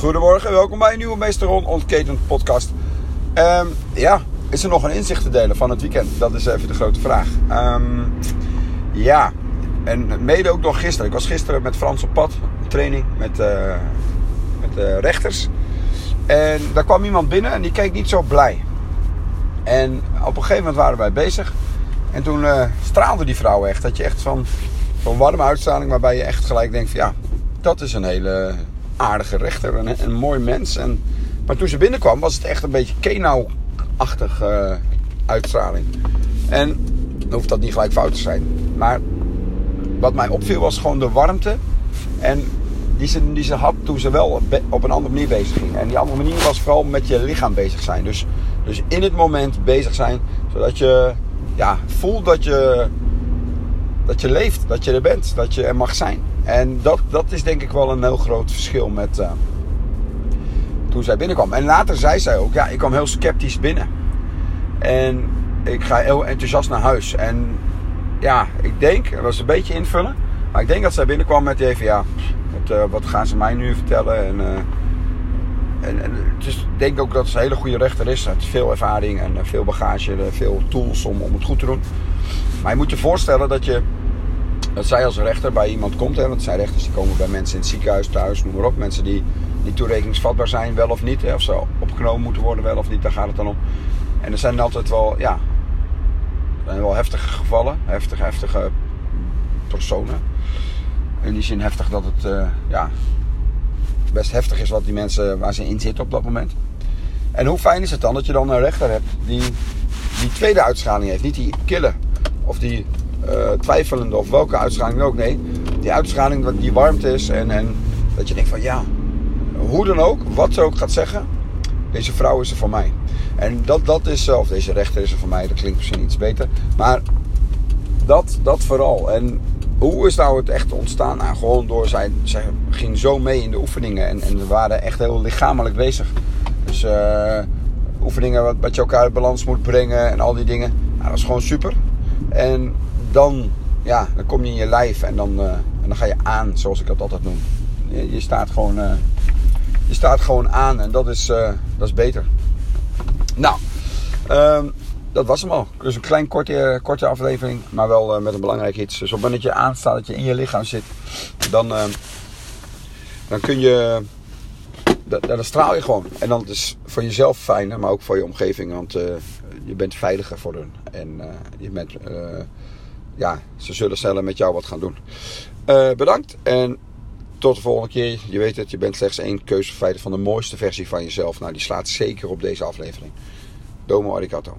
Goedemorgen, welkom bij een nieuwe Meester Ron Ontketend podcast. Ehm, ja, is er nog een inzicht te delen van het weekend? Dat is even de grote vraag. Ehm, ja, en mede ook nog gisteren. Ik was gisteren met Frans op pad, training met, uh, met uh, rechters. En daar kwam iemand binnen en die keek niet zo blij. En op een gegeven moment waren wij bezig. En toen uh, straalde die vrouw echt. Dat je echt van, van warme uitstraling, waarbij je echt gelijk denkt van ja, dat is een hele aardige rechter, een, een mooi mens. En, maar toen ze binnenkwam was het echt een beetje Kenau-achtig uh, uitstraling. En dan hoeft dat niet gelijk fout te zijn. Maar wat mij opviel was gewoon de warmte. En die ze, die ze had toen ze wel op een andere manier bezig ging. En die andere manier was vooral met je lichaam bezig zijn. Dus, dus in het moment bezig zijn. Zodat je ja, voelt dat je, dat je leeft. Dat je er bent. Dat je er mag zijn. En dat, dat is denk ik wel een heel groot verschil met uh, toen zij binnenkwam. En later zei zij ook, ja, ik kwam heel sceptisch binnen. En ik ga heel enthousiast naar huis. En ja, ik denk, dat was een beetje invullen. Maar ik denk dat zij binnenkwam met even, ja, wat, uh, wat gaan ze mij nu vertellen? En, uh, en, en dus ik denk ook dat ze een hele goede rechter is. Ze heeft veel ervaring en veel bagage, veel tools om, om het goed te doen. Maar je moet je voorstellen dat je dat zij als rechter bij iemand komt. Hè, want zijn rechters die komen bij mensen in het ziekenhuis, thuis, noem maar op. Mensen die niet toerekeningsvatbaar zijn, wel of niet. Hè, of ze opgenomen moeten worden, wel of niet. Daar gaat het dan om. En er zijn altijd wel, ja, wel heftige gevallen. Heftige, heftige personen. In die zin heftig dat het, uh, ja, best heftig is wat die mensen, waar ze in zitten op dat moment. En hoe fijn is het dan dat je dan een rechter hebt die die tweede uitschaling heeft. Niet die kille of die uh, twijfelende of welke uitschaling ook. Nee, die uitschaling dat die warmte is en, en dat je denkt van ja, hoe dan ook, wat ze ook gaat zeggen, deze vrouw is er voor mij. En dat, dat is, of deze rechter is er voor mij, dat klinkt misschien iets beter. Maar dat, dat vooral. En hoe is nou het echt ontstaan? Nou, gewoon door, zij, zij ging zo mee in de oefeningen en, en we waren echt heel lichamelijk bezig. Dus uh, oefeningen wat, wat je elkaar in balans moet brengen en al die dingen. Nou, dat is gewoon super. En dan, ja, dan kom je in je lijf en dan, uh, en dan ga je aan, zoals ik dat altijd noem. Je, staat, gewoon, uh, je staat gewoon aan en dat is, dat is beter. Nou, um, dat was hem al. Dus een klein korte, korte aflevering, maar wel met een belangrijk iets. Dus op het moment dat je aanstaat, dat je in je lichaam zit, dan, dan kun je dan straal je gewoon. En dan is het voor jezelf fijner, maar ook voor je omgeving. Want uh, je bent veiliger voor hun. En je bent, ja, ze zullen sneller met jou wat gaan doen. bedankt en tot de volgende keer. Je weet het, je bent slechts één keuzefeiten van de mooiste versie van jezelf. Nou, die slaat zeker op deze aflevering. Domo arigato.